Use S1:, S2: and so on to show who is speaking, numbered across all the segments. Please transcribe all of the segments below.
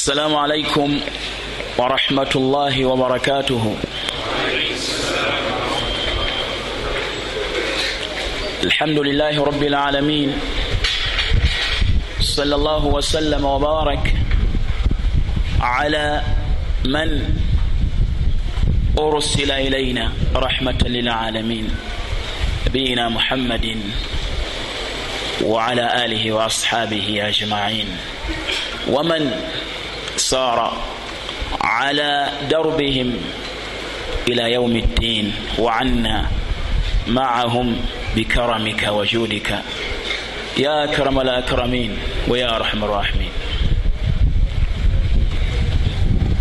S1: السلام عليكم ورحمة الله وبركاته. الحمد لله رب العالمين. صلى الله وسلم وبارك على من أرسل إلينا رحمة للعالمين. نبينا محمد وعلى آله وأصحابه أجمعين. ومن والنصارى على دربهم إلى يوم الدين وعنا معهم بكرمك وجودك. يا أكرم الأكرمين ويا أرحم الراحمين.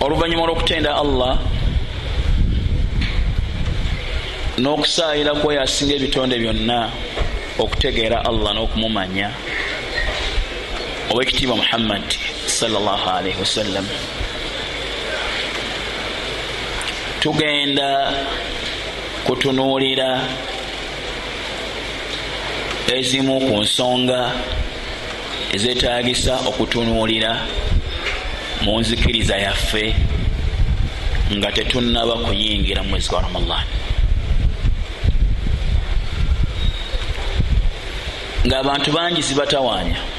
S1: Oluvannyuma lw'okutenda allah n'okusaayira kwoyo asinga ebitonde byonna okutegeera allah n'okumumanya. Owekitiibwa muhammadi muhammad salaalaihi wasallam tugenda kutunuulira ezimu ku nsonga ezetagisa okutunuulira mu nzikiriza yaffe nga tetunaba kuyingira mu mwezi gwa ramadan. Ng'abantu bangi zibatawaanya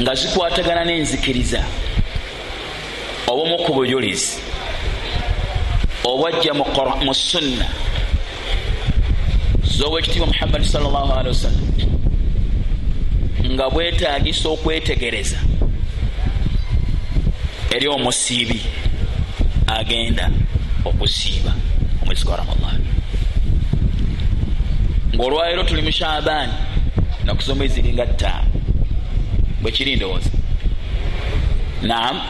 S1: nga zikwatagana n'enzikiriza. Obumu ku bujulizi obwajja mu sunna. Z'owekitiibwa muhammadi salllahalihi wasallam nga bwetagisa okwetegereza. Eri omusiibi agenda okusiiba omwezi gwa ramadan ngaolwaliro tuli mu shabaani nakusoma eziringa ttaano bwekiri ndowooza naam.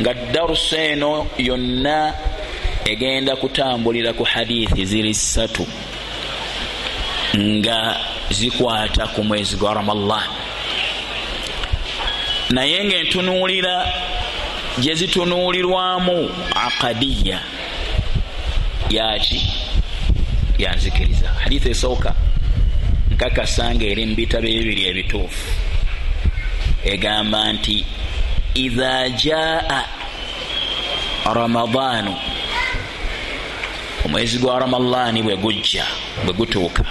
S1: Nga darusu eno yonna egenda kutambulira ku hadithi ziri ssatu. Nga zikwata ku mwezi gwa ramadan. Naye ngaentunuulira gye zitunuulirwamu akadiya yaki yanzikiriza. Haditha esooka. Nkakasanga eri mu bitabo ebibiri ebituufu egamba nti idha jaa ramadaanu omwezi gwa ramadaani bwe gujja bwe gutuuka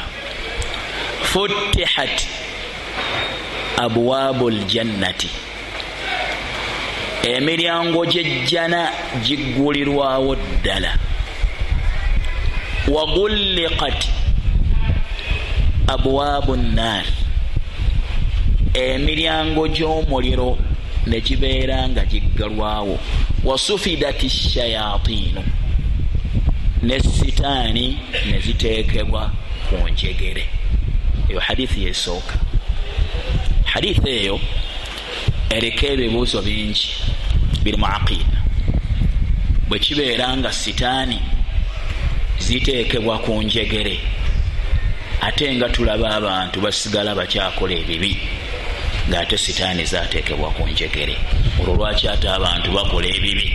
S1: futihat abwaabu ljannati emiryango gyejjana giggulirwawo ddala wagulliqat abwaabu nnaar emiryango gy'omuliro ne gibeera nga giggalwawo. Wasufidati shayatiinu ne sitaani ne ziteekebwa ku njegere. Eyo hadithi yesooka. Hadithi eyo eriko ebibuuzo bingi biri mu aqiida bwe kibeera nga sitaani ziteekebwa ku njegere ate nga tulaba abantu basigala bakyakola ebibi ng'ate sitaani zateekebwa ku njegere. Olwo lwaki ate abantu bakola ebibi?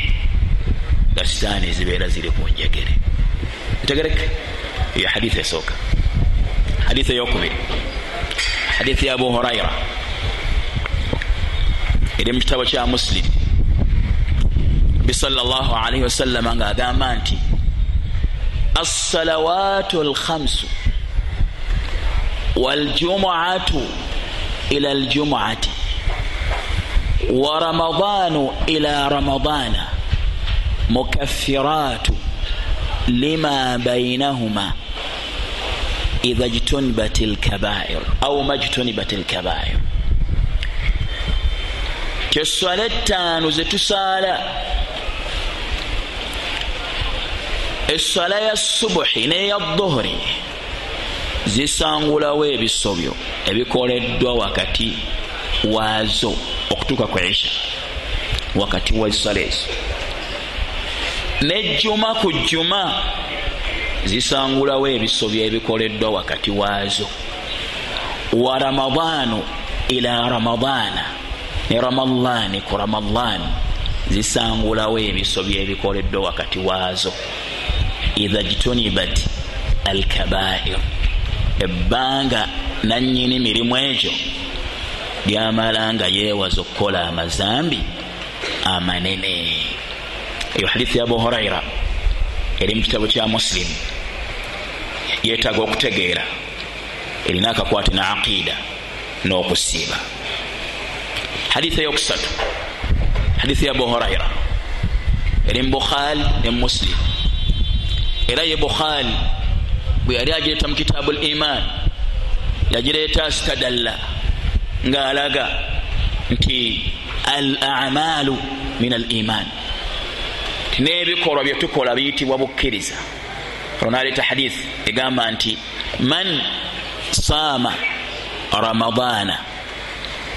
S1: Nga sitaani zibeera ziri ku njegere. Ntegereke. Eyo haditha esooka. Haditha eyokubiri. Haditha ya abu huraira eri mu kitabo kya musilimu nabi salaalaihi wasallama ngaagamba nti assalawaatu alkhamsu waljumuatu إلى الجمعة ورمضان إلى رمضان مكفرات لما بينهما إذا اجتنبت الكبائر أو ما اجتنبت الكبائر kyeswala ettaano zetusaala eswala ya subuhi neya dhuhuri zisangulawo ebisobyo ebikoleddwa wakati waazo okutuuka ku isha wakati wa eswala ezo nejjuma ku jjuma zisangulawo ebisobyo ebikoleddwa wakati waazo. Wa ramadaanu ila ramadaana ne ramadaani ku ramadaani zisangulawo ebisobyo ebikoleddwa wakati waazo. Idha jtunibat al kabair ebbanga nanyini mirimu egyo lyamala nga yeewaza okukola amazambi amanene. Eyo hadithi ya abu huraira eri mu kitabo kya musilimu yeetaaga okutegeera erina akakwate ne aqida n'okusiiba. Hadithi eyokusatu hadithi ya abu huraira eri mu bukhari ne muslim. Era ye bukhari bwe yali agireeta mu kitaabu l iman yagireeta stadalla ngaalaga nti al amalu min al iman n'ebikolwa byetukola biyitibwa bukkiriza. Onaleeta hadith egamba nti man saama ramadaana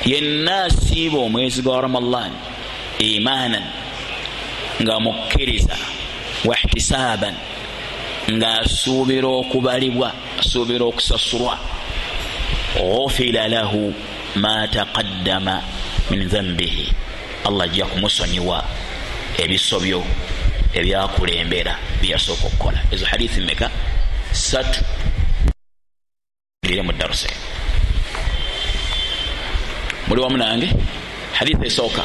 S1: yenna asiiba omwezi gwa ramadan imanan nga mukkiriza wahtisaaban ng'asuubira okubalibwa asuubira okusasulwa. Ghufira lahu ma taqaddama min dhambihi allah ajja kumusonyiwa ebisobyo ebyakulembera byeyasooka okukola. Ezo hadithi meka satu. Ire mu darusa muli wamu nange? Hadithi esooka.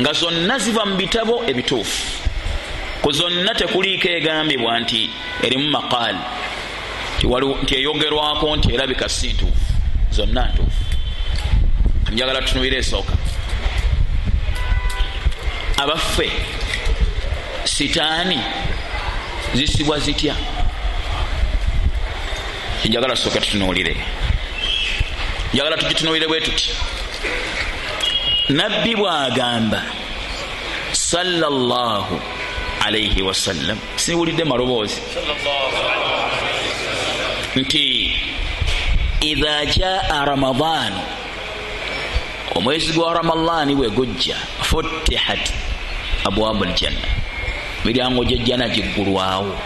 S1: Nga zonna ziva mu bitabo ebituufu ku zonna tekuliiko egambibwa nti erimu maqaali nti eyogerwako nti erabika si ntuufu zonna ntuufu. Njagala tutunubira esooka. Abaffe sitaani zisibwa zitya? Njagala tusooke tutunuulire. Njagala tugitunuulire bwe tuti nabbi bwagamba sallallahu alaihi wasallam siwulidde maloboozi nti idha jaa ramadaanu omwezi gwa ramadaani bwe gujja futihat abwabu ljanna miryango gyejjana giggulwawo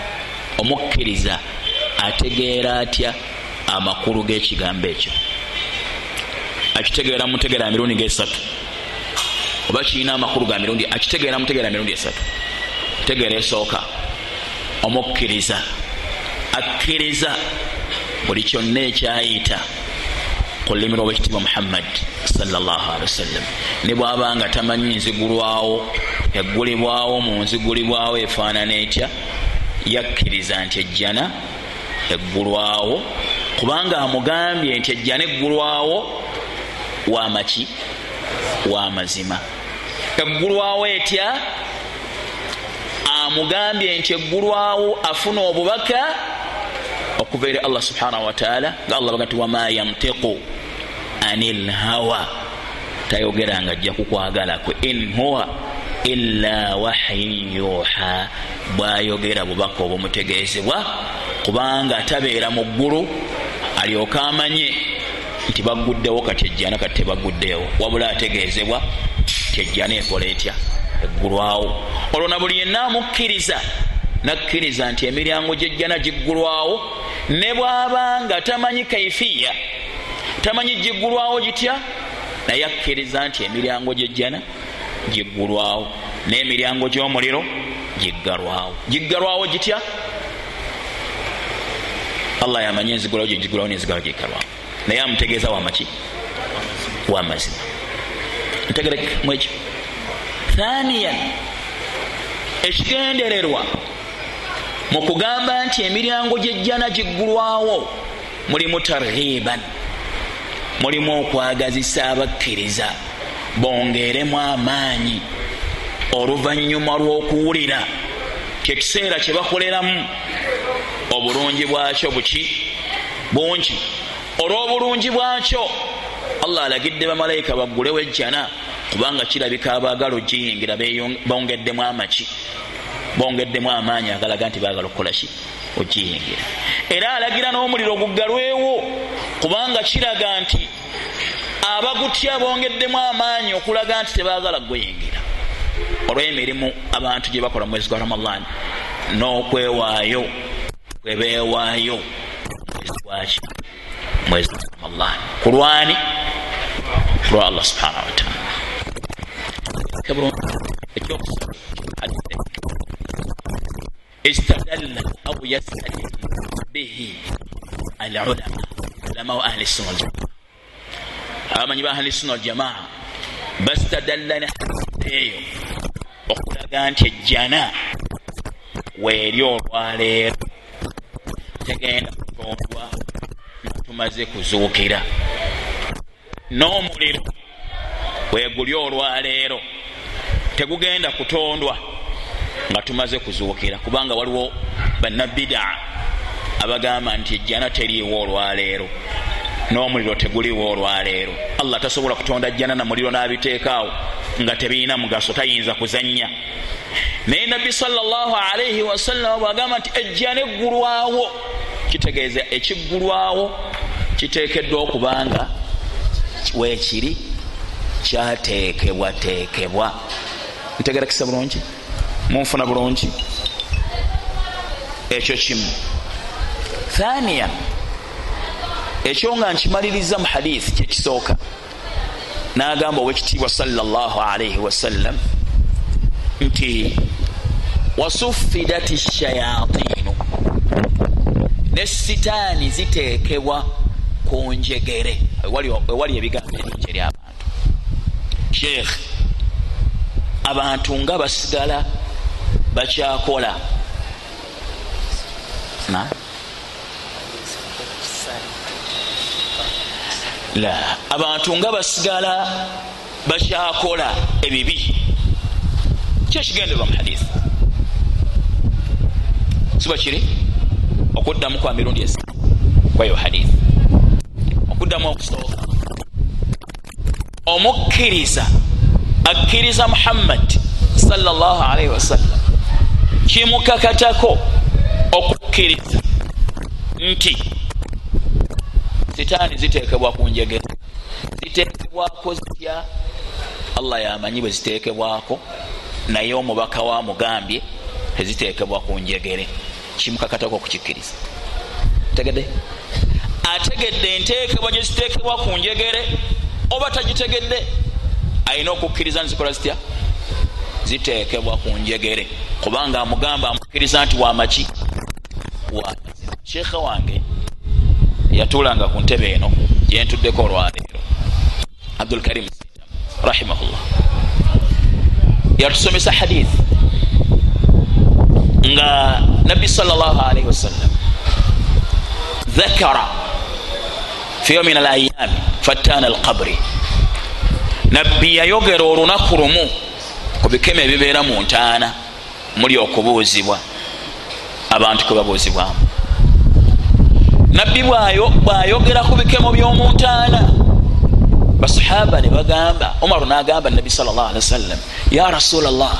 S1: omukkiriza ategeera atya amakulu g'ekigambo ekyo akitegeera mutegeera mirundi ngaesatu oba kirina amakulu ga mirundi akitegeera mutegeera mirundi esatu tegeera esooka omukkiriza akkiriza buli kyonna ekyayita ku lulimi lwobekitiibwa muhammad wasallam ne bwabanga tamanyi nzigulwawo eggulibwawo mu nzigulibwawo efaanana etya yakkiriza nti ejjana eggulwawo kubanga amugambye nti ejjana eggulwawo wamaki wamazima eggulwawo etya amugambye nti eggulwawo afuna obubaka okuva eri allah subhanahu wataala nga allah baga nti wama yantiqu ani lhawa tayogera nga ajja kukwagalakwe in huwa illa wahyin yuha. Bwayogera bubaka obumutegeezebwa kubanga tabeera mu ggulu alyoke amanye nti baguddewo kati ejjana kati tebaguddewo. Wabula ategeezebwa ti ejjana ekola etya eggulwawo olwo na buli yenna amukkiriza nakkiriza nti emiryango gyejjana giggulwawo ne bwabanga tamanyi kaifiya tamanyi giggulwawo gitya? Naye akkiriza nti emiryango gyejjana giggulwawo n'emiryango gy'omuliro giggalwawo giggalwawo gitya? Allah yamanyi enzigulawo gyegigulawo nenzigalawo giggalwawo naye amutegeeza wamaki wamazima ntegeremu ekyo thaniyan ekigendererwa mu kugamba nti emiryango gyejjana giggulwawo mulimu tarhiban mulimu okwagazisa abakkiriza bongeremu amaanyi. Oluvanyuma lw'okuwulira kyekiseera kye bakoleramu obulungi bwakyo buki? Bungi olw'obulungi bwakyo allah alagidde bamalayika baggulewo ejjana kubanga kirabika abaagala ogiyingira bongeddemu amaki bongeddemu amaanyi agalaga nti baagala okukolaki ogiyingira era alagira n'omuliro guggalwewo kubanga kiraga nti abagutya bongeddemu amaanyi okulaga nti tebaagala gweyingira olw'emirimu abantu gye bakola mwezi gwa ramadan n'okwewaayo bwebewaayo mwezi gwaki mwezi gwa ramadan kulwani kulwa allah subhanahu wataala استدل أو يستدل به العلماء علماء أهل السنة والجماعة abamanyi ba ahlisuna aljamaa bastadallana eyo okulaga nti ejjana weeri olwaleero tegenda kutondwa nga tumaze kuzuukira n'omuliro weguli olwaleero tegugenda kutondwa nga tumaze kuzuukira kubanga waliwo bannabidaa abagamba nti ejjana teriiwo olwaleero n'omuliro teguliwo olwaleero. Allah tasobola kutonda jjana na muliro n'abiteekaawo nga tebirina mugaso tayinza kuzanya naye nabbi salaalaihi wasallama bwagamba nti ejjana eggulwawo kitegeeza ekiggulwawo kiteekeddwa okubanga weekiri kyateekebwateekebwa ntegerakisa bulungi. Munfuna bulungi. Ekyo kimu. Thaniya. Ekyo nga nkimaliriza mu hadisi kyekisooka nagamba owekitiibwa salaalaihi wasallam nti wasuffidat shayatinu ne sitaani ziteekebwa ku njegere. Ewali ebigambo ebingi eri abantu. Sheekh abantu nga basigala bakyakola. La abantu nga basigala bakyakola ebibi. Kyekigenderwa mu hadisi siba kiri? Okuddamu kwa mirundi esi kwayo hadisi okuddamu okusooka. Omukkiriza akkiriza muhammad salaalaihi wasallam kimukakatako okukkiriza nti sitaani ziteekebwa ku njegere ziteekebwako zitya? Allah yamanyi bwe ziteekebwako naye omubaka wamugambye teziteekebwa ku njegere. Kimukakatako okukikkiriza. Tegedde? Ategedde enteekebwa gye ziteekebwa ku njegere oba tagitegedde ayina okukkiriza nzikola zitya? Ziteekebwa ku njegere. Kubanga amugamba amukkiriza nti wamaki wa sheekha wange yatuulanga ku ntebe eno gyentuddeko olwaleero. Abdulkarim rahimahullah. Yatusomesa hadithi nga nabbi salllahalaihi wasallam dhakara fi yomi min alayami fattana alqabri nabbi yayogera olunaku lumu ku bikeme ebibeera mu ntaana muli okubuuzibwa abantu kwe babuuzibwamu. Nabbi bwayogera ku bikemo by'omuntaana basahaba ne bagamba omaru nagamba nabbi sallllah ali wasallam ya rasula llah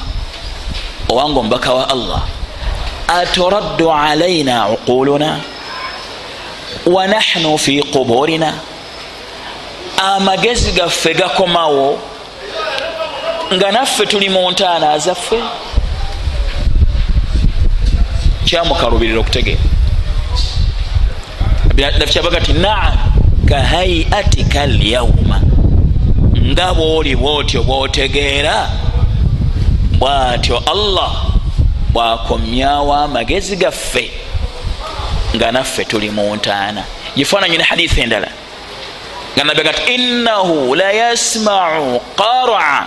S1: owanga omubaka wa allah aturaddu alaina uquluna wa nahnu fi quburina amagezi gaffe gakomawo nga naffe tuli mu ntaana zaffe. Kyamukalubirira okutegeera nakyabaga ti naam kahaiatika lyauma nga bwoli bwotyo bwotegeera bwatyo allah bwakomyawo amagezi gaffe nga naffe tuli mu ntaana. Gifaananyi ne hadithi endala nga nabaga ti innahu layasmau qara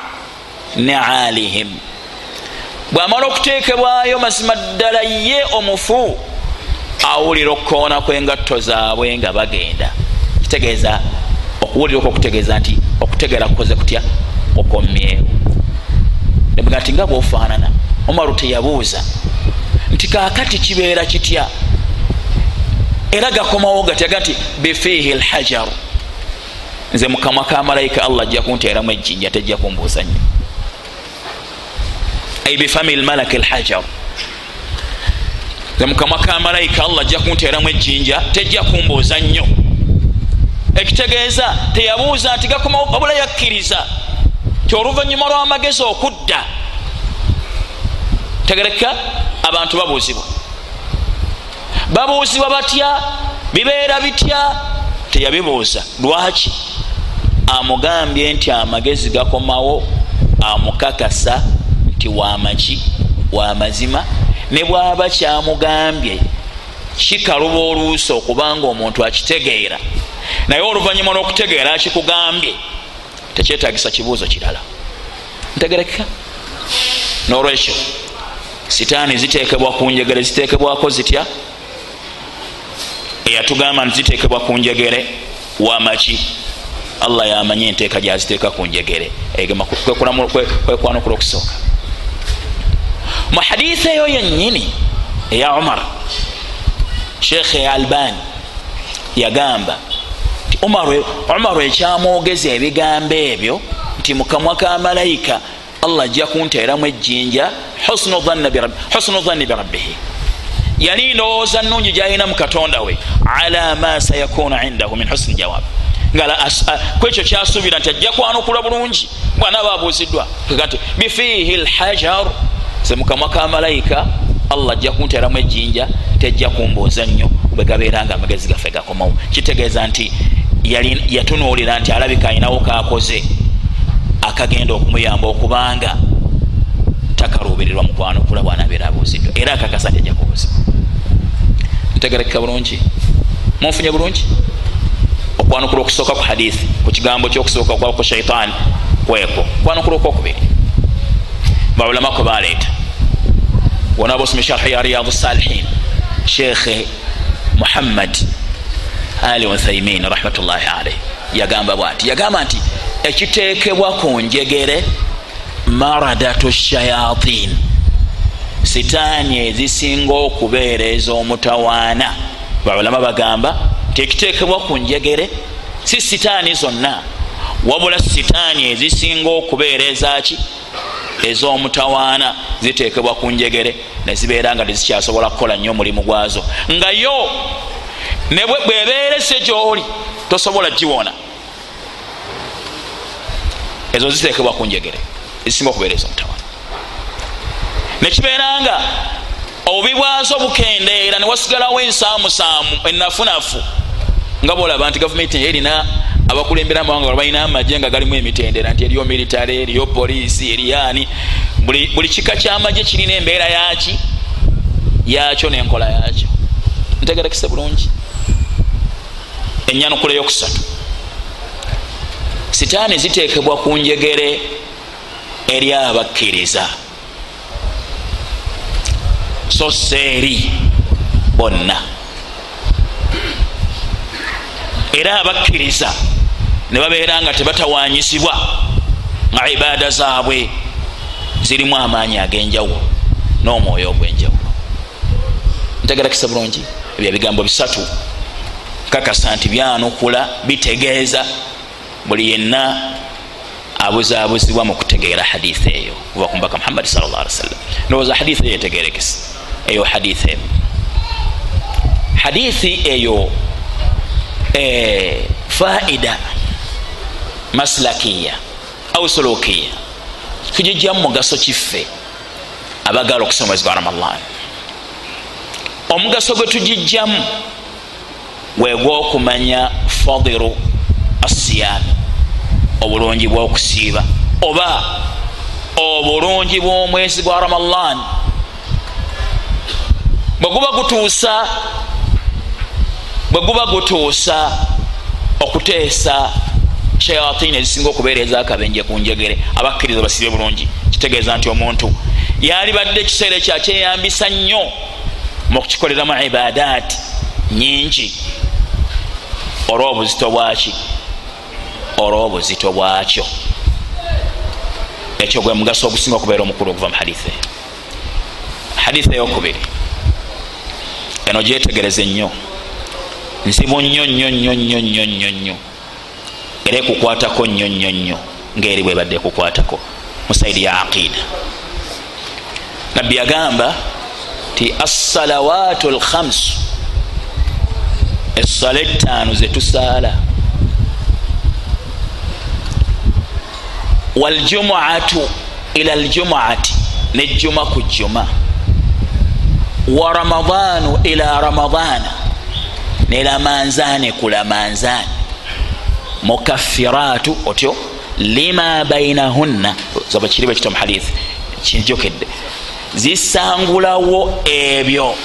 S1: nialihim. Bwamala okuteekebwayo mazima ddala ye omufu awulira okukoona kwengatto zaabwe nga bagenda. Kitegeeza okuwulira okwo okutegeeza nti okutegeera kukoze kutya? Okomyewo nebuga nti nga bwofaanana omaru teyabuuza nti kaakati kibeera kitya? Era gakomawo gatyaga nti bifiihi lhajaru nze mukamwa ka malayika allah ajja kunteeramu ejjinja tejja kumbuuza nnyo. Ai bifami lmalaki lhajaru nze mukamwa ka malayika allah ajja kunteeramu ejjinja tejja kumbuuza nnyo. Ekitegeeza teyabuuza nti gakomawo wabula yakkiriza ti oluvanyuma lw'amagezi okudda. Tegereka abantu babuuzibwa. Babuuzibwa batya? Bibeera bitya? Teyabibuuza. Lwaki amugambye nti amagezi gakomawo amukakasa nti wamaki wamazima ne bwaba kyamugambye kikaluba oluusi okubanga omuntu akitegeera. Naye oluvanyuma lwokutegeera kikugambye tekyetagisa kibuuzo kirala. Ntegerekeka. Nolwekyo sitaani zitekebwa ku njegere zitekebwako zitya? Eyatugamba nti zitekebwa ku njegere wamaki allah yamanyi enteeka gyaziteeka ku njegere. Kwekwanukula okusooka. Mu hadisi eyo yennyini eya umar sheekhe albani yagamba nti umaru ekyamwogeza ebigambo ebyo nti mukamwa ka malayika allah ajja kunteeramu ejjinja husnu dhanni birabbihi yali ndowooza nungi gyalina mu katonda we ala ma sayakunu indahu min husni kwekyo kyasuubira nti ajja kwanukula bulungi. Bwanaaba abuuziddwa. Kati bifiihi lhajaru ze mukamwa ka malayika allah ajja kunteeramu ejjinja tejja kumbuuza nnyo. Bwe gabeera nga amagezi gaffe gakomawo. Kitegeeza nti yatunuulira nti alabika ayinawo kakoze. Akagenda okumuyamba okubanga takaluubirirwa mukwanukula bwanabeera abuuziddwa. Era akakasa nti ajja kubuuzibwa ntegerekeka bulungi. Munfunye bulungi okwanukula okusooka ku hadithi ku kigambo kyokusooka kwa ku shaitaani kweko kwanukula okwokubiri baulama kwe baleeta. Wona bosome sharhi ya riyadu salihin shekhe muhammad ali uthaimin rahmatullahi alaih yagamba bwati yagamba nti ekiteekebwa ku njegere maradatu shayatin. Sitaani ezisinga okubeera ez'omutawaana baulama bagamba nti ekiteekebwa ku njegere? Si sitaani zonna. Wabula sitaani ezisinga okubeera ezaki ez'omutawaana ziteekebwa ku njegere nezibeera nga tezikyasobola kukola nnyo omulimu gwazo. Nga yo bwebeerese gyoli tosobola giwona. Ezo ziteekebwa ku njegere ezisinga okubeera ez'omutawaana nekibeera nga obubi bwazo bukendeera newasigalawo ensaamusaamu enafunafu nga bolaba nti gavumenti erina abakulembera amawanga balina amagye nga galimu emitendera nti eriyo militare eriyo poliisi eriyaani buli kika kyamagye kirina embeera yaki yakyo nenkola yakyo ntegerekese bulungi. Enyanukula eyokusatu sitaani ziteekebwa ku njegere eri abakkiriza. So seeri bonna era abakkiriza ne babeera nga tebatawanyisibwa nga ibaada zaabwe zirimu amaanyi ag'enjawulo n'omwoyo ogw'enjawulo. Ntegerakisa bulungi ebyo ebigambo bisatu. Kakasa nti byanukula bitegeeza buli yenna abuzaabuzibwa mu kutegeera hadithi eyo kuva ku mbaka muhammadi sal llah ali wasallam. Ndowooza hadithi eyo etegerekesa eyo hadithi eyo hadithi eyo faida maslakiya au sulukiya tugijjamu mugaso kiffe abagala okusoma mwezi gwa ramadan omugaso gwe tugijjamu gwegwokumanya fadiru assiyami obulungi bwokusiiba oba obulungi bwomwezi gwa ramadan bwe guba gutuusa bwe guba gutuusa okuteesa shayatini ezisinga okubeera ezakabenje ku njegere. Abakkiriza basibe bulungi. Kitegeeza nti omuntu yalibadde ekiseera ekyakyeyambisa nnyo mu kukikoleramu ibadaati nyingi. Olw'obuzito bwaki? Olw'obuzito bwakyo. Ekyo gwe mugaso ogusinga okubeera omukulu okuva mu haditha eyo haditha eyokubiri. Eno gyetegereze nnyo nzibu nnyo nnyo nnyo nnyo nnyo nnyo nnyo. Era ekukwatako nnyo nnyo nnyo. Ngaeri bwebadde ekukwatako. Musaidi ya aqida. Nabbi yagamba ti assalawaatu lkhamsu essala ettaano zetusaala waljumuatu ila ljumuati nejjuma ku jjuma. Wa ramadanu ila ramadana nelamanzane ku lamanzane mukaffiratu otyo? Lima bainahunna. Zoba kiri bwekito mu hadithi. Kinjokedde zisangulawo ebyo.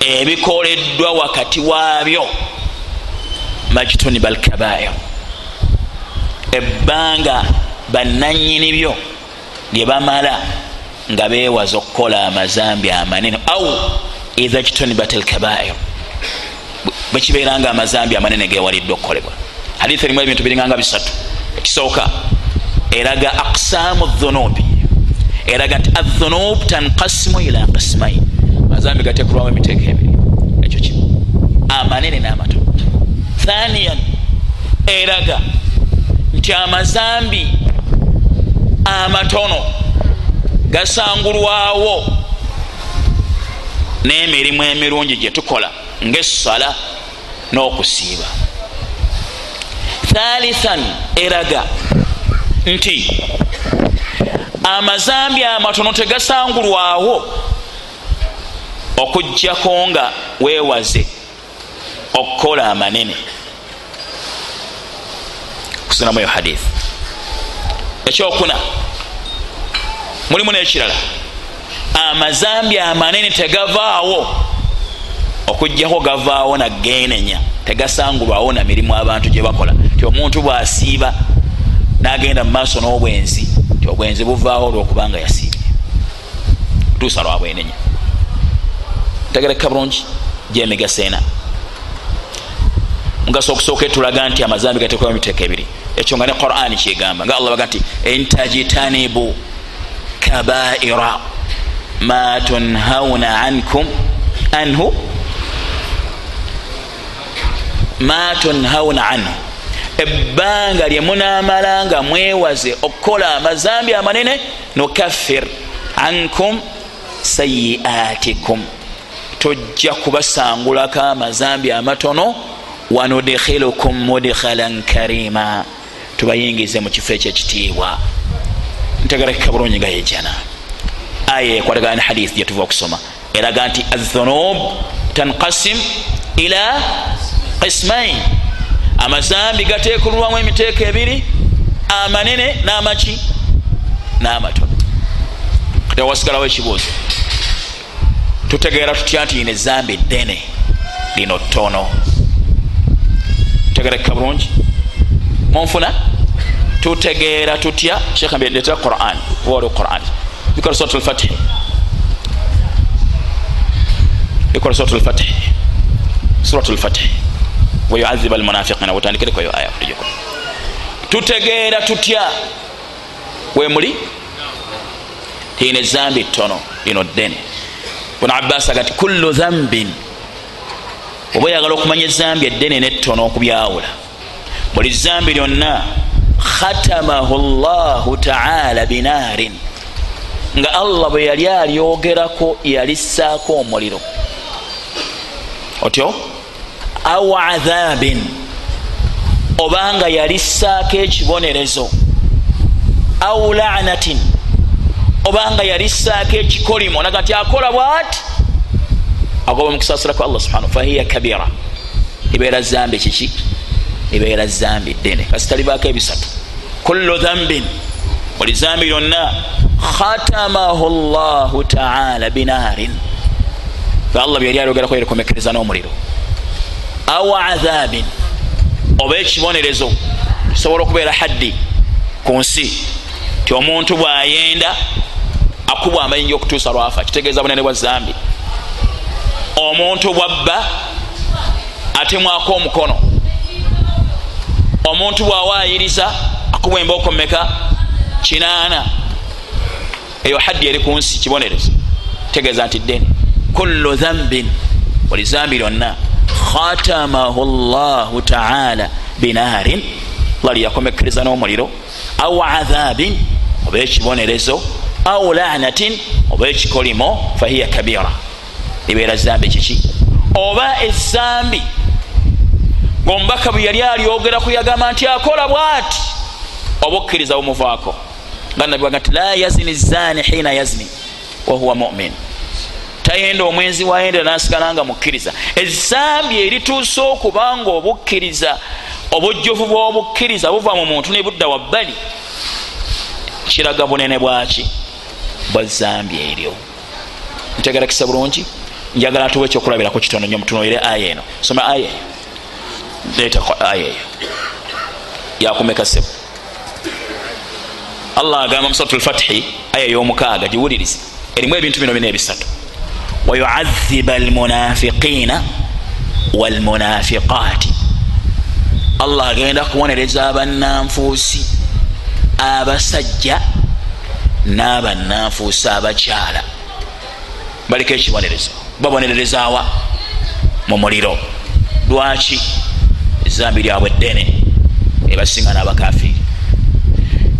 S1: Ebikoleddwa wakati waabyo. Majtuniba alkabair ebbanga bananyini byo lye bamala nga bewaza okukola amazambi amanene. Au iha jtunibat alkabair bwekibeeranga amazambi amanene gewalidde okukolebwa. Hadithi erimu ebintu biringanga bisatu. Ekisooka eraga aqsaamu dhunubi eraga nti adhunub tankasimu ila qismain mazambi gatekulwamu emiteeko ebiri. Ekyo kimu. Amanene n'amatono thaniyan eraga nti amazambi amatono gasangulwawo n'emirimu emirungi gye tukola ngaessala n'okusiiba. Thalithan eraga nti amazambi amatono tegasangulwawo okugjako nga weewaze okukola amanene. Kusinamu eyo hadith ekyokuna mulimu n'ekirala. Amazambi amanene tegavaawo okugjako gavaawo nagenenya tegasangulwawo na mirimu abantu gye bakola. Ti omuntu bwasiiba nagenda mu maaso n'obwenzi ti obwenzi buvaawo olwokubanga yasiibye. Kutuusa lwabwenenya tegereka bulungi? Gyemigaso ena. Mugaso okusooka etulaga nti amazambi gateekwa emiteeko ebiri. Ekyo nga ne qurani kyegamba. Nga allah baga nti intajitanibu kabaira ma tunhauna ankum anhu ma tunhauna anhu. Ebbanga lyemunamala nga mwewaze okukola amazambi amanene nukaffir ankum sayiatikum tojja kubasangulako amazambi amatono wanudkhilukum mudkhalan karima. Tubayingize mu kifo ekyekitiibwa ntegerekeka bulungi nga yejana aya ekwatagana ne hadith gyetuva okusoma. Eraga nti athunub tankasim ila qismain amazambi gatekulwamu emiteeko ebiri amanene n'amaki n'amatono. Tewasigalawo ekibuuzo. Tutegeera tutya nti ine ezambi ddene lino ttono? Tutegerekeka bulungi? Munfuna? Tutegeera tutya? Shekh mbendetera quran. Woli quran. Bikola surat lfatih bikola surat lfatih surat lfatih wayuadhiba almunafiqina wetandikireko aya kutijeko tutegeera tutya? Wemuli tiina ezambi ttono lino ddene buna abbas aga ti kullu dhambin oba oyagala okumanya ezambi eddene nettono okubyawula. Buli zambi lyonna khatamahu llahu taala binaarin. Nga allah bwe yali alyogerako yalissaako omuliro. Otyo au adhabin. Obanga yalissaako ekibonerezo. Au lanatin. Obanga yalissaako ekikolimo. Naga nti akola bwati? Agoba mukusasirako allah subhana fahiya kabira. Ibeera zambi kiki? Ibeera zambi ddene. Kasitalibaako ebisatu. Kullu dhambin. Buli zambi lyonna khatamahu llahu taala binaarin. Allah byali alyogerako yerikomekereza n'omuliro au adhabin. Oba ekibonerezo kisobola okubeera haddi ku nsi ti omuntu bwayenda akubwa amayinja okutuusa lwafa kitegeeza bunene bwa zambi. Omuntu bwabba atemwako omukono. Omuntu bwawayiriza akubwa embooko meka kinaana. Eyo haddi eri ku nsi kibonerezo. Kitegeeza nti ddene. Kullu dhambin buli zambi lyonna khatamahu llahu taala binaarin allah lyakomekereza n'omuliro au adhabin oba ekibonerezo au lanatin oba ekikolimo fahiya kabira. Libeera zambi kiki? Oba ezambi ngaomubaka bwe yali alyogeraku yagamba nti akola bwati? Oba okkiriza bumuvaako nga nabi waga nti la yazini zani hina yazini wahuwa mumin tayenda omwenzi wayenda nasigala nga mukkiriza. Ezambi erituusa okubanga obukkiriza obujjuvu bw'obukkiriza buva mu muntu ne budda wabbali. Kiraga bunene bwaki bwa zambi eryo? Ntegerakisa bulungi? Njagala tuwa ekyokulabirako kitono nyo mutunuire aya eno. Soma aya eyo leeta aya eyo. Yakumekasebo allah agamba musatu lfathi aya eyomukaaga giwulirize. Erimu ebintu bino bina ebisatu wayuadhiba almunafiqina walmunafiqaati allah agenda kubonereza abannanfuusi abasajja n'abannanfuusi abakyala baliko ekibonerezo babonererezawa mu muliro lwaki ezambi lyabwe ddene ebasinga n'abakafiiri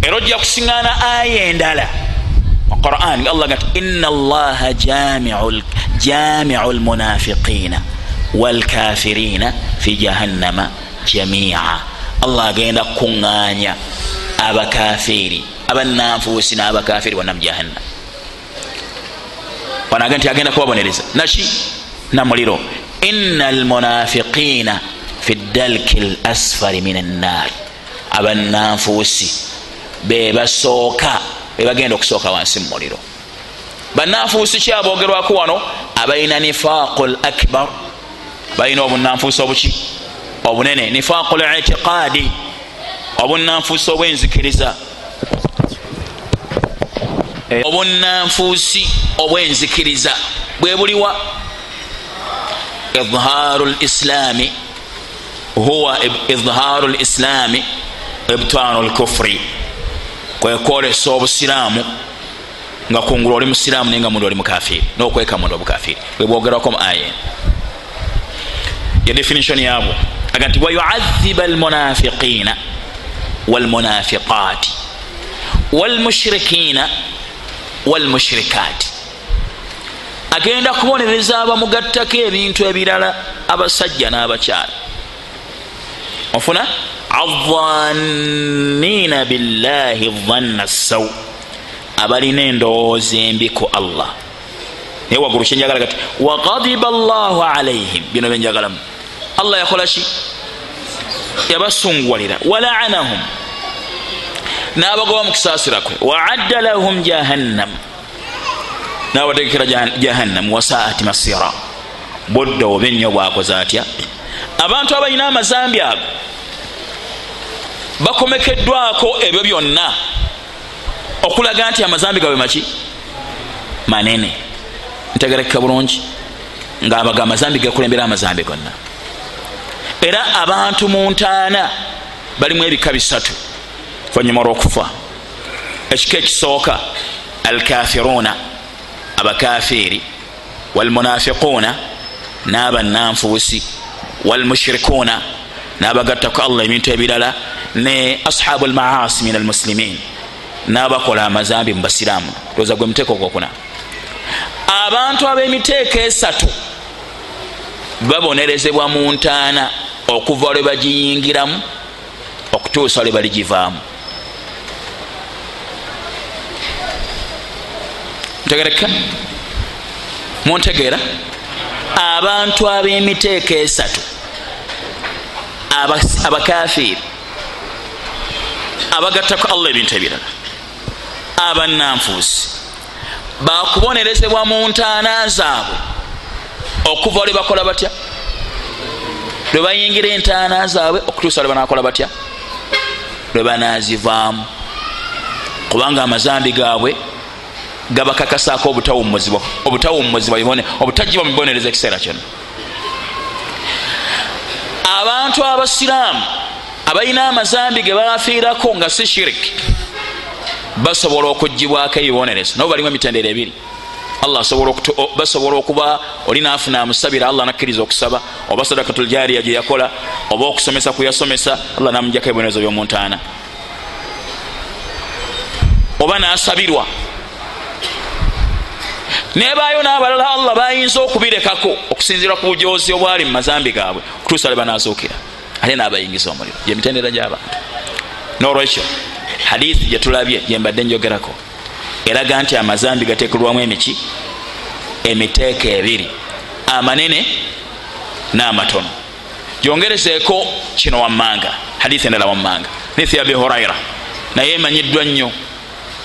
S1: era ojja kusiŋana aya endala mu quran allah gati ina allaha jamiu lmunafiqina walkafirina fi jahannama jamia. Allah agenda kukuŋŋanya abakafiiri abannanfuusi n'abakafiiri bonna mu jahannam. Wanaga nti agenda kubabonereza naki namuliro. Ina almunafiqina fi dalki lasfari min annaari abannanfuusi bebasooka bebagenda okusooka wansi mu muliro. Bannanfuusi kyabogerwako wano? Abalina nifaqu l akbar. Balina obunanfuusi obuki? Obunene. Nifaqu l itiqaadi. Obunanfuusi obwenzikiriza. Obunanfuusi obwenzikiriza. Bwe buliwa idhaaru lislaami huwa idhaaru lislaami ibtaanu lkufuri kwekwolesa obusiraamu nga kungulu oli musiraamu naye nga mundi oli mukafiri nokwekamunda obukafiri bwebwogerwako mu aya ye definition yabwo aga nti wayuadhiba almunafiqina walmunafiqati walmushrikina walmushrikati agenda kubonereza abamugattako ebintu ebirala abasajja n'abakyala. Ofuna adhanina billahi dhanna sau abalina endowooza embi ku allah. Naye waggulu kyenjagala gati wagadiba allahu alaihim bino byenjagalamu allah yakola ki? Yabasunguwalira walaanahum n'abagoba mu kusaasira kwe. Waadda lahum jahannam. N'abategekera jahannam. Wasaati masira. Budda oba ennyo bwakoze atya? Abantu abalina amazambi ago bakomekeddwako ebyo byonna. Okulaga nti amazambi gawe maki? Manene. Ntegerekeka bulungi ngaabaga amazambi gakulembera amazambi gonna. Era abantu mu ntaana balimu ebika bisatu. Oluvanyuma olwokufa ekika ekisooka alkafiruna abakafiiri walmunafiquuna n'abannanfuusi walmushirikuuna n'abagattaku allah ebintu ebirala ne ashabu lmaasi min almuslimin n'abakola amazambi mu basiraamu. Toza gwe muteeko gwokuna abantu ab'emiteeko esatu babonerezebwa mu ntaana okuva lwe bagiyingiramu okutuusa lwe baligivaamu. Ntegereka muntegeera. Abantu ab'emiteeko esatu abakafiiri abagattako allah ebintu ebirala. Abannanfuusi bakubonerezebwa mu ntaana zaabwe. Okuva lwe bakola batya? Lwe bayingira entaana zaabwe okutuusa lwe banakola batya? Lwe banazivaamu kubanga amazambi gaabwe gabakakasaako obutawummuzibwa obutajjibwa mu bibonereza ekiseera kyonna. Abantu abasiraamu abalina amazambi ge bafiirako nga si shiriki basobola okugibwako ebibonerezo. Nabo balimu emitendero ebiri. Allah basobola okuba oli nafuna amusabira allah nakkiriza okusaba. Oba sadakatul jariya gye yakola oba okusomesa kuyasomesa allah namujjako ebibonerezo byomuntaana oba nasabirwa. Nebaayo n'abalala allah bayinza okubirekako okusinzira ku bujozi obwali mu mazambi gaabwe okutuusa le banazuukira ate n'abayingiza omuliro. Gyemitendera gy'abantu. Nolwekyo hadithi gyetulabye gyembadde njogerako eraga nti amazambi gateekerwamu emiki? Emiteeko ebiri. Amanene n'amatono. Gyongerezeeko kino wammanga hadithi endala wammanga. Hadithi ya abi huraira naye emanyiddwa nnyo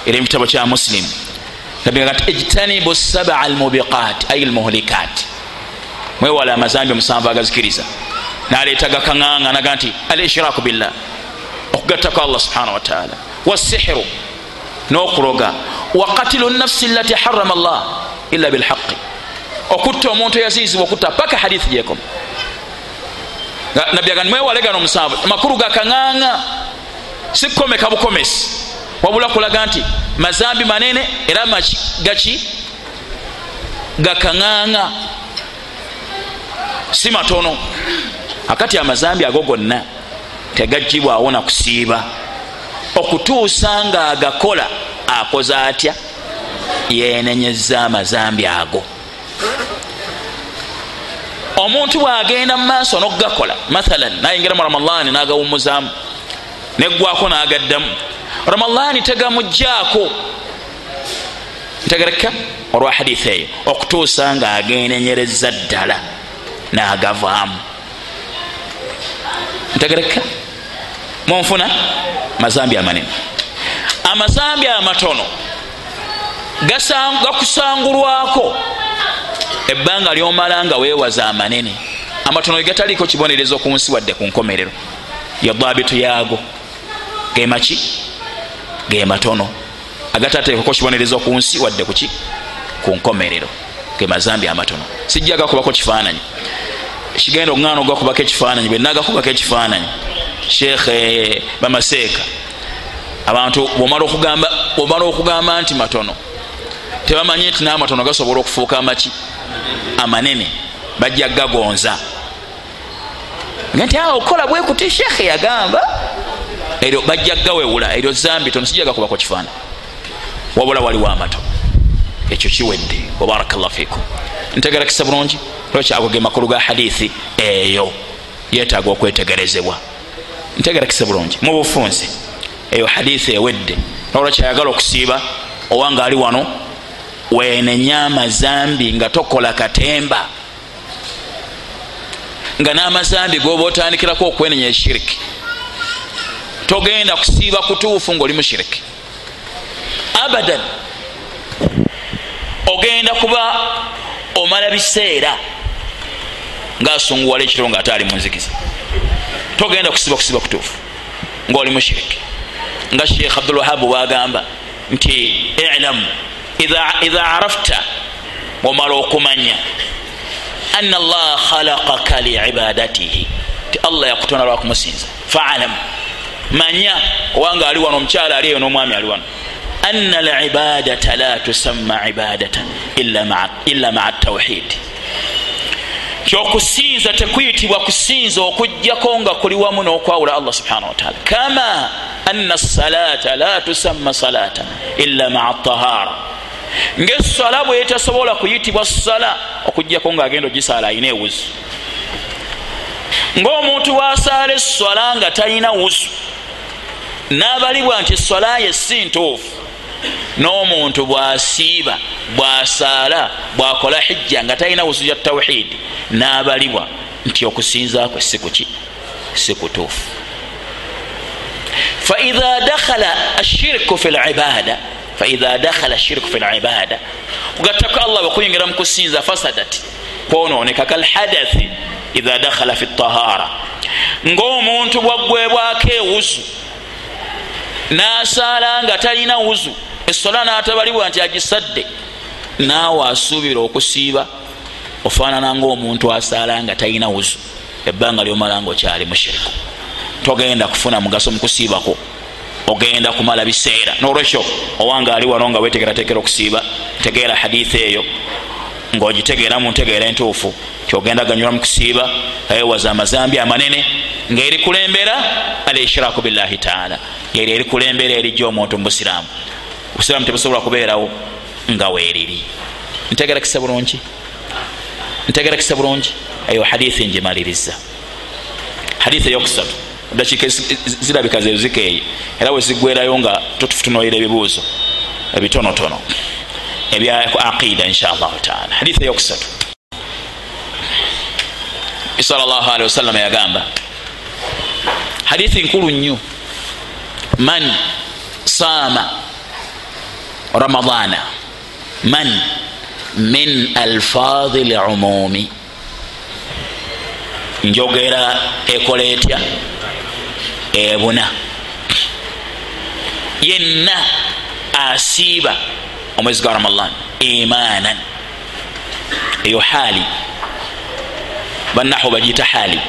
S1: era mukitabo kya musilimu nabigati ijtanibu saba almubiqat ay almuhlikat mwewala amazambi omusanvu agazikiriza naleeta gakaŋanga naga nti al ishiraku billah. Okugattako allah subhanahu wataala wasihiru n'okuloga. Wa katilu nafsi lati harama allah illa bilhaqi okutta omuntu eyaziyizibwa okutta paka hadithi gyekoma. Nabyaga nimwewale gano omusanvu amakulu gakaŋanga sikomeka bukomesi. Wabula kulaga nti mazambi manene era gaki gakaŋanga si matono akati amazambi ago gonna tegajibwawo nakusiiba okutuusa nga agakola akoze atya? Yenenyeza amazambi ago. Omuntu bwagenda mu maaso nokugakola mathalan nayingira mu ramadani nagawumuzaamu neggwako nagaddamu ramadani tegamugjaako ntegereka olwa haditha eyo okutuusa nga agenenyereza ddala nagavaamu ntegereka munfuna mazambi amanene. Amazambi amatono gakusangulwako ebbanga lyomala nga weewaza amanene. Amatono gataliiko kibonerezo ku nsi wadde ku nkomerero. Yadabitu yaago. Gemaki ge matono. Agatateekako kibonerezo ku nsi wadde kuki ku nkomerero. Ge mazambi amatono. Sijja gakubako kifaananyi kigenda okuŋana ogakubako ekifaananyi bwenagakubako ekifaananyi sheekhe bamaseeka abantu bwomala okugamba nti matono tebamanyi nti namatono gasobola okufuuka amaki amanene bajja gagonza. Nti awo okola bwekuti sheekhe yagamba. Eryo bajja gawewula eryo zambi tono sijja gakubako kifaananyi. Wabula waliwo amato ekyo kiwedde. Wabarakallah fikum ntegerakisa bulungi lwekyago ge makulu ga hadithi eyo? Yetaaga okwetegerezebwa. Ntegerakisa bulungi. Mu bufunsi eyo hadithi ewedde. Nolwekyayagala okusiiba owanga ali wano wenenya amazambi nga tokola katemba. Nga n'amazambi goba otandikirako okwenenya eshiriki togenda kusiiba kutuufu ngaoli mushiriki abadan ogenda kuba omala biseera ngaasunguwala ekiro nga ate ali munzikiza togenda kusiba kusiba kutuufu ngaoli mushiriki nga sheekh abdulwahabu bwagamba nti ilamu idha arafta omala okumanya ana allaha khalaqaka liibadatihi ti allah yakutonda lwakumusinza faalam manya owanga ali wano omukyala ali eyo n'omwami ali wano. Ana libadata la tusamma ibadatan illa maa tawhidi kyokusinza tekuyitibwa kusinza okugjako nga kuli wamu n'okwawula allah subhanahu wataala kama ana salata la tusamma salata illa maa tahara ngaesala bwetasobola kuyitibwa sala okugjako ngaagenda ogisaala ayina ewuzu. Ngaomuntu wasaala eswala nga talina wuzu n'abalibwa nti eswala ye si ntuufu n'omuntu bwasiiba bwasaala bwakola hijja nga talina wuzu ya tawhidi n'abalibwa nti okusinzakwe sikuki sikutuufu faidha dakhala ashirku fi libada faidha dakhala shirku fi libada kugattako allah bwekuyingira mukusinza fasadat kwononeka kalhadathi idha dakhala fi tahara ngaomuntu bwaggwebwako ewuzu nasaala nga talina wuzu esola natabalibwa nti agisadde naawe asuubira okusiiba ofaanana ngaomuntu asaala nga talina wuzu. Ebbanga lyomala nga okyali mushiriku. Togenda kufuna mugaso mukusiibako ogenda kumala biseera. Nolwekyo owanga ali wano nga wetegerategera okusiiba tegeera hadithi eyo ngaogitegeera mu ntegeera entuufu kyogenda ganyula mukusiiba ayewaza amazambi amanene ngaeri kulembera al ishiraku billahi taala. Eri eri kulembera erijja omuntu mubusiraamu obusiraamu tebusobola kubeerawo nga weeriri. Ntegerakisa bulungi. Ntegerakisa bulungi. Eyo hadithi ngimaliriza. Hadithi eyokusatu. Dakiika zirabika zezikeeyi era wezigwerayo nga tutunoyera ebibuuzo ebitonotono ebya aqida inshallahu taala. Hadithi eyokusatu. Salllah wasallama yagamba hadithi nkulu nnyo. Man saama ramadana man min alfaadi lumumi njogera ekola etya? Ebuna. Yenna asiiba omwezi gwa ramadan. Imanan. Eyo haali. Banahu bagiyita haali.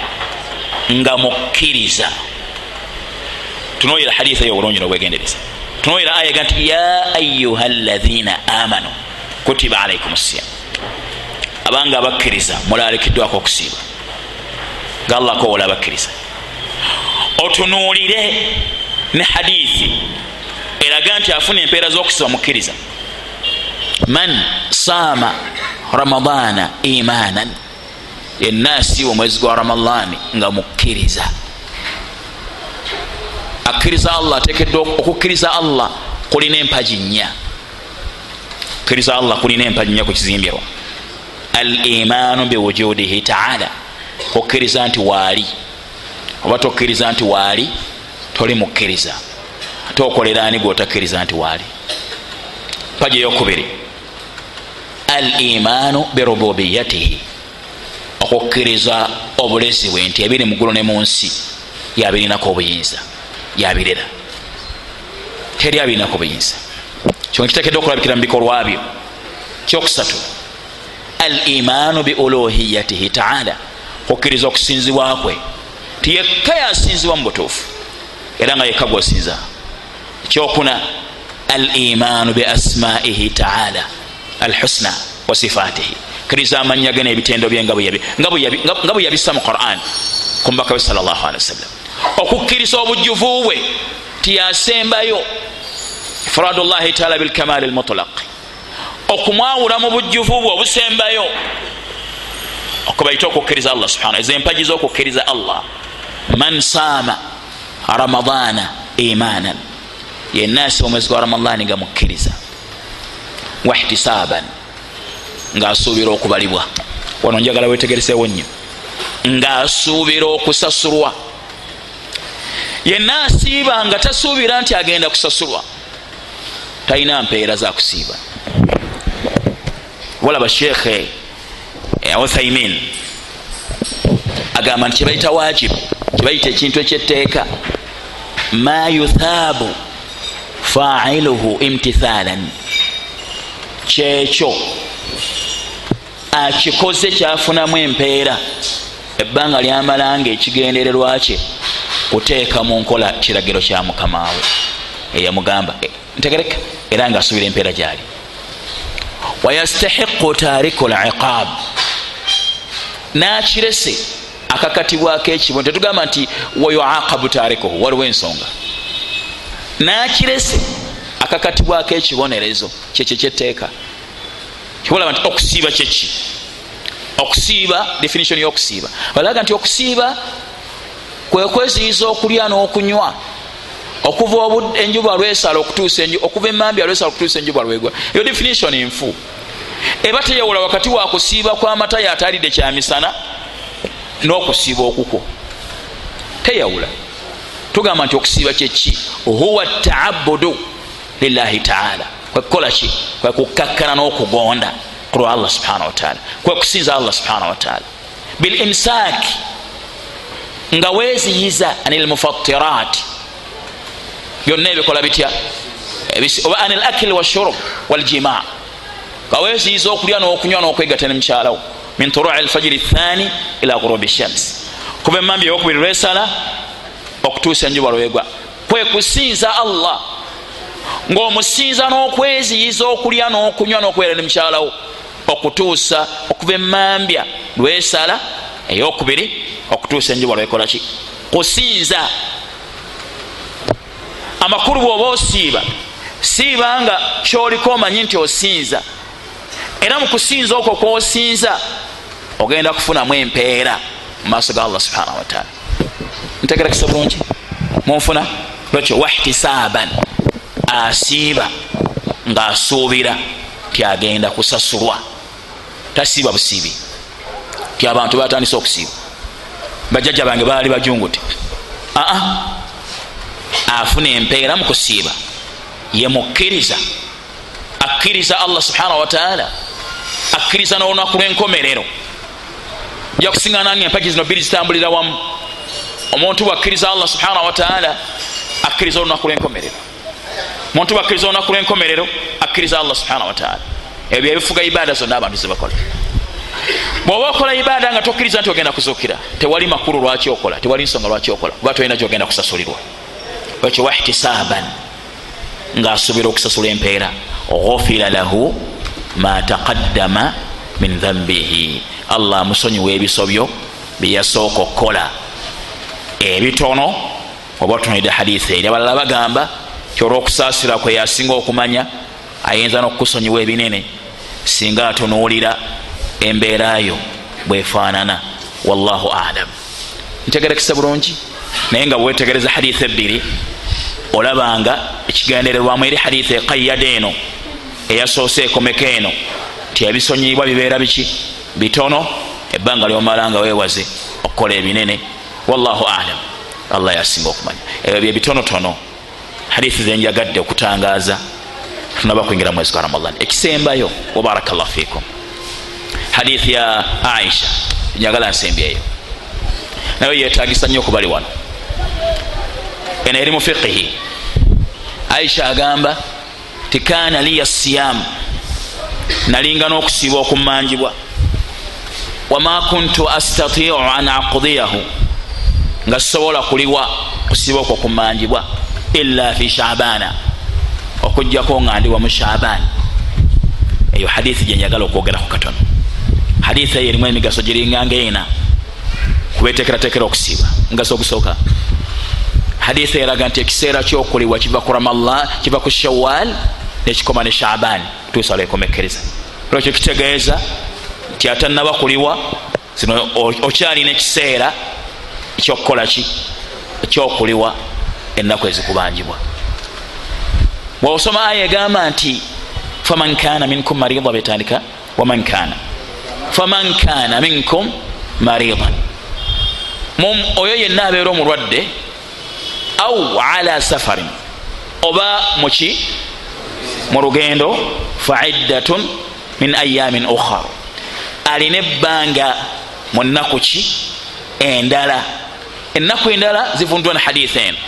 S1: Nga mukkiriza. Tunoyera haditha eyo obulungi nobwegendereza tunoyera ayaga nti ya ayuha llathina amanu kutiba alaikum siyam. Abanga abakkiriza mulalekeddwako okusiiba. Nga allah akowola abakkiriza. Otunuulire ne hadithi eraga nti afuna empeera z'okusiba mukkiriza. Man saama ramadana imanan yenna asiiba omwezi gwa ramadani nga mukkiriza akkiriza allah atekedwa okukkiriza allah kulina empaji nnya. Okkiriza allah kulina empaji nnya kukizimbirwa al imaanu biwujudihi taala. Kukkiriza nti waali. Oba tokkiriza nti waali toli mukkiriza. Ate okolerani gwotakkiriza nti waali? Mpaji eyokubiri. Al imaanu birububiyatihi okukkiriza obulezi bwe nti ebiri mugulu ne mu nsi yabirinako obuyinza yabirera. Teri abirinako obuyinza kyo kitekedde okulabikira mu bikolwa byo. Kyokusatu al imaanu biuluhiyatihi taala. Okukkiriza okusinzibwakwe nti yekka yasinzibwa mu butuufu era nga yekka gwosinza. Ekyokuna al imaanu biasmaihi taala. Alhusna wasifatihi kkiriza amanya ge nebitendo bye nga bwe yabissa mu quran ku mubaka we salllah alihi wasallam okukkiriza obujjuvu bwe tiyasembayo. Ifradu llahi taala bilkamali lmutlaq okumwawula mu bujjuvu bwe obusembayo. Okubaita okukkiriza allah subhana ezo empaji zokukkiriza allah. Man saama ramadana imanan. Yenna asiba omwezi gwa ramadani nga mukkiriza. Wahtisaban ngaasuubira okubalibwa. Wano njagala wetegeresewo nnyo. Ngaasuubira okusasulwa yenna asiiba nga tasuubira nti agenda kusasulwa. Talina mpeera zakusiiba walaba sheekhe uthaimin agamba nti kyebaita wajibu kyebaita ekintu ekyetteeka ma yuthaabu failuhu imtithalan. Kyekyo akikoze kyafunamu empeera ebbanga lyamala nga ekigendererwa kye kuteeka mu nkola kiragiro kya mukamawe eyamugamba ntegereka era nga asubira empeera gyali. Wayastahiqu tariku liqab nakirese akakatibwako ekibo. Tetugamba nti wayuaqabu tarikuhu waliwo ensonga. Nakirese akakatibwako ekibonerezo kyekyo kyetteeka. Kibolaba nti okusiiba kyeki okusiiba definition yokusiiba. Balaga nti okusiiba kwekweziyiza okulya n'okunywa. Okuva enjuba lwesala okutuusa okuva emambya lwesala okutuusa enjuba lwegwa. Eyo definition nfu eba teyawula wakati wa kusiiba kwamata yatalidde kyamisana n'okusiiba okukwo teyawula. Tugamba nti okusiiba kyeki huwa taabudu lillahi taala. Kwekukola ki? Kwekukakkana n'okugonda kulwa allah subhana wataala kwekusinza allah subhana wataala bilimsaaki nga weziyiza anil mufattirat. Byonna ebikola bitya? Oba anil akili washurub waljima nga weziyiza okulya n'okunywa n'okwegata nemukyalawo min turui alfajiri thani ila gurubi shams. Kuba emambi eyokubiri lwesala okutuusa enjuba lwegwa. Kwekusinza allah. Ngaomusinza n'okweziyiza okulya n'okunywa n'okubeera nemukyalawo okutuusa okuva emambya lwesala eyokubiri okutuusa enjuba lwekolaki. Kusinza. Amakulu bwoba osiiba siiba nga kyoliko omanyi nti osinza. Era mukusinza okwo kwosinza ogenda kufunamu empeera mu maaso ga allah subhanahu wataala ntegerakisa bulungi? Munfuna? Lwekyo wahtisaban asiiba ngaasuubira ti agenda kusasulwa. Tasiiba busiibi ti abantu batandise okusiiba? Bajjajja bange baali bajunguti. Aa afuna empeera mukusiiba yemukkiriza akkiriza allah subhanahu wataala akkiriza n'olunaku lwenkomerero. Nja kusiŋana nga empagi zino bbiri zitambulira wamu. Omuntu bwakkiriza allah subhanahu wataala akkiriza olunaku lwenkomerero. Omuntu bwakkiriza olunaku lwenkomerero akkiriza allah subhanahu wataala ebyo ebifuga ibaada zonna abantu zebakola bwoba okola ibaada nga tokkiriza nti ogenda kuzuukira tewali makulu lwaki okola tewali nsonga lwaki okola kuba tolina gyogenda kusasulirwa. Ekyo wahtisaaban ngaasuubira okusasula empeera ghufira lahu ma taqaddama min dhambihi allah amusonyiwa ebisobyo byeyasooka okukola. Ebitono oba otunulidde hadisi eri abalala bagamba kyolwokusaasira kwe yasinga okumanya ayinza nokukusonyiwa ebinene singa atunuulira embeerayo bwefaanana wallahu alam. Ntegerekesa bulungi naye nga bwetegereza hadisi ebbiri olabanga ekigendererwamu eri hadisi ekayyada eno eyasoose ekomeka eno. Nti ebisonyibwa bibeera biki? Bitono? Ebbanga lyomala nga weewaze okukola ebinene. Wallahu alam. Allah yasinga okumanya. Ebyo byebitonotono hadisi zenjagadde okutangaaza. Tunaba kwingira mwezi gwa ramadan. Ekisembayo. Wabarakallahu fikum hadithi ya aisha. Njagala nsembyeyo nayo yetagisa nnyo okubali wano. Eno eri mu fiqihi aisha agamba tikana liya siyamu nalinga n'okusiiba okumanjibwa wama kuntu astatiu an aqdiyahu. Nga sobola kuliwa kusiiba okwo okumanjibwa illa fi shabana. Okujjako nga ndiwa mu shabani. Eyo hadithi gyenjagala okwogeraku katono hadithi eyo erimu emigaso giringanga ena kubetekeratekera okusiiba. Mugaso ogusooka hadithi eraga nti ekiseera kyokuliwa kiva ku ramallah kiva ku shawal nekikoma ne shaban tuusa lwekomekereza olwekyo kitegeeza nti atanaba kuliwa zino okyalina ekiseera ekyokukola ki? Ekyokuliwa ennaku ezikubanjibwa. Bwosoma aya egamba nti faman kana minkum marida betandika waman kana faman kana minkum maridan. Oyo yenna abeera omulwadde au ala safarin. Oba muki mu lugendo faiddatun min ayamin ukhar alina ebbanga mu nnaku ki? Endala. Ennaku endala zivundwa na haditha eno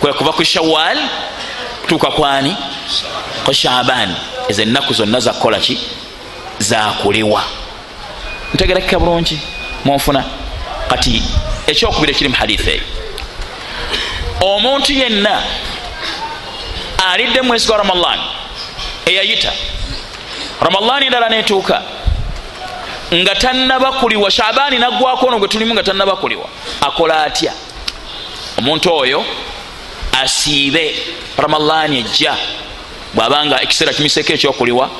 S1: kwe kuva ku shawal kutuuka kwani ku shaban ezo ennaku zonna zakukola ki? Zakuliwa ntegerakika bulungi munfuna kati ekyokubiri ekiri mu haditha eyo omuntu yenna alidde mwezi gwa ramadan eyayita. Ramadan endala netuuka nga tannabakuliwa shabaani naggwako ono gwe tulimu nga tannabakuliwa akola atya? Omuntu oyo asiibe ramadan ejja. Bwabanga ekiseera kimiseko ekyokuliwa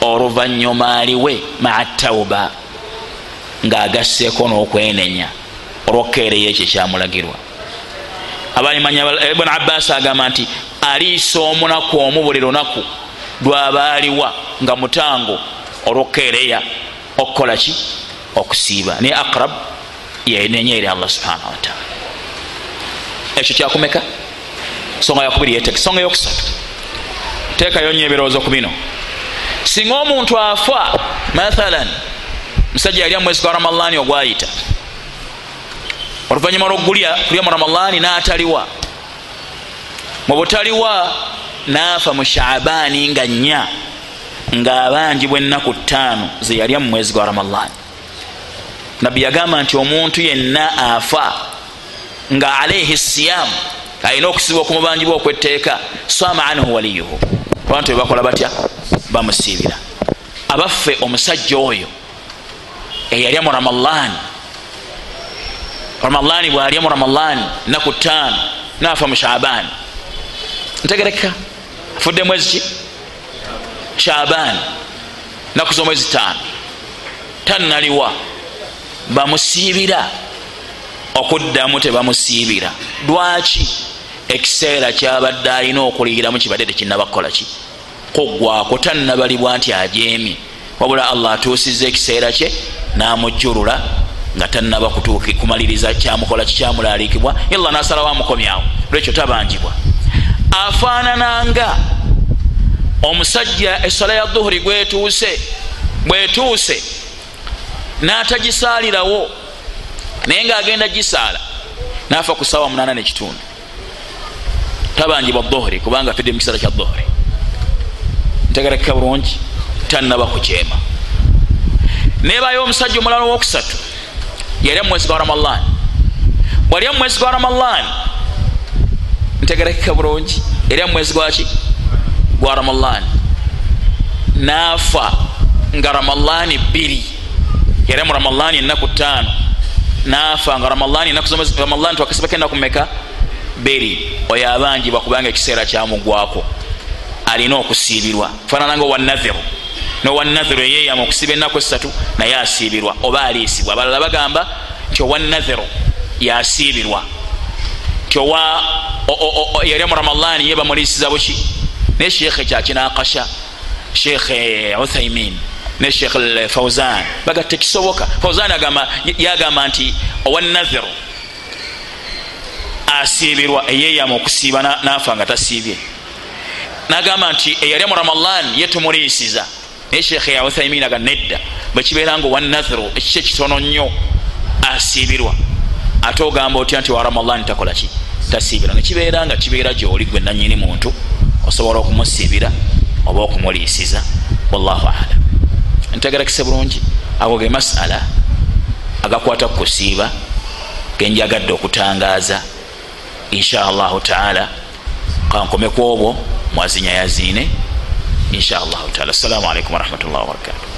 S1: oluvanyuma aliwe maa tauba ngaagasseeko n'okwenenya olwokukeereyo ekyo ekyamulagirwa. Abamanya ibuni abbas agamba nti aliisa omunaku omu buli lunaku lwabaaliwa nga mutango olwokukeereya okukola ki? Okusiiba. Naye akrab yenenya eri allah subhanahu wataala ekyo kyakumeka? Songa yakubiri yeteke songa yokusatu. Teekayo nyo ebirowoozo ku bino. Singa omuntu afa mathalan musajja yali amwezi gwa ramadani ogwayita. Oluvanyuma lwokulya kulya mu ramadani nataliwa. Mu butaliwa naafa mu shabaani nga nnya ngaabanjibwa ennaku ttaano zeyalya mu mwezi gwa ramadani nabbi yagamba nti omuntu yenna afa nga alaihi siyamu alina okusibwa okumubanjibwa okwetteeka swama anhu waliyuhu. Abantu bebakola batya? Bamusiibira. Abaffe omusajja oyo eyalya mu ramadani ramadani bwalya mu ramadani naku ttaano nafa mu shabaani ntegereka afudde mwezi ki shabaani naku z'omwezi ttaano tannaliwa bamusiibira okuddamu tebamusiibira lwaki ekiseera kyabadde alina okuliiramu kibadde tekinnabakukola ki kuggwako tannabalibwa nti ajeemi wabula allah atuusiza ekiseera kye namujjulula nga tannaba kumaliriza kyamukola kikyamulalikibwa illa nasalawo amukomyawo lwekyo tabanjibwa afaanananga omusajja esala ya duhuri gwetuuse bwetuuse n'atagisalirawo naye ngaagenda gisaala nafa ku sawa munana nekitundu tabanjibwa dhuhuri kubanga fidde mukiseera kya dhuhuri. Ntegerekeka bulungi tanaba kukyema nebayo omusajja omulala owokusatu yali amwezi gwa ramadan bwali amwezi gwa ramadan ntegerekeka bulungi yali amwezi gwaki gwa ramadan naafa nga ramadani bbiri yali mu ramadani enaku ttaano. Naafa nga ramadani twakasibako enaku meka bbiri. Oyo abanjibwa kubanga ekiseera kyamugwako. Alina okusiibirwa. Faanananga owanathiru nowanathiru eyeyama okusiba enaku esatu naye asiibirwa. Oba aliisibwa. Abalala bagamba nti owanathiru yasiibirwa nti owa yali mu ramadani ye bamuliisiza buki? Naye sheekhe kyakinakasha sheekh uthaimin ne sheekh fauzan baga tekisoboka fauzan yagamba nti owanathiru asiibirwa eyeyama okusiiba nafa nga tasiibye. Nagamba nti eyali mu ramadan ye tumuliisiza naye sheekh ya uthaimin aga nedda. Bwekibeera nga owanathiru ekiki ekitono nnyo asiibirwa. Ate ogamba otya nti wa ramadan takolaki tasiibira nekibeera nga kibeera gyoli gwe nanyini muntu osobola okumusiibira oba okumuliisiza wallahu alam. Ntegerekese bulungi ago ge masala agakwata ku kusiiba genjagadde okutangaaza. Insha allahu taala kankome ku obwo mwazinya yaziine insha allahu taala. Assalamu alaikum warahmatullahi wabarakatuh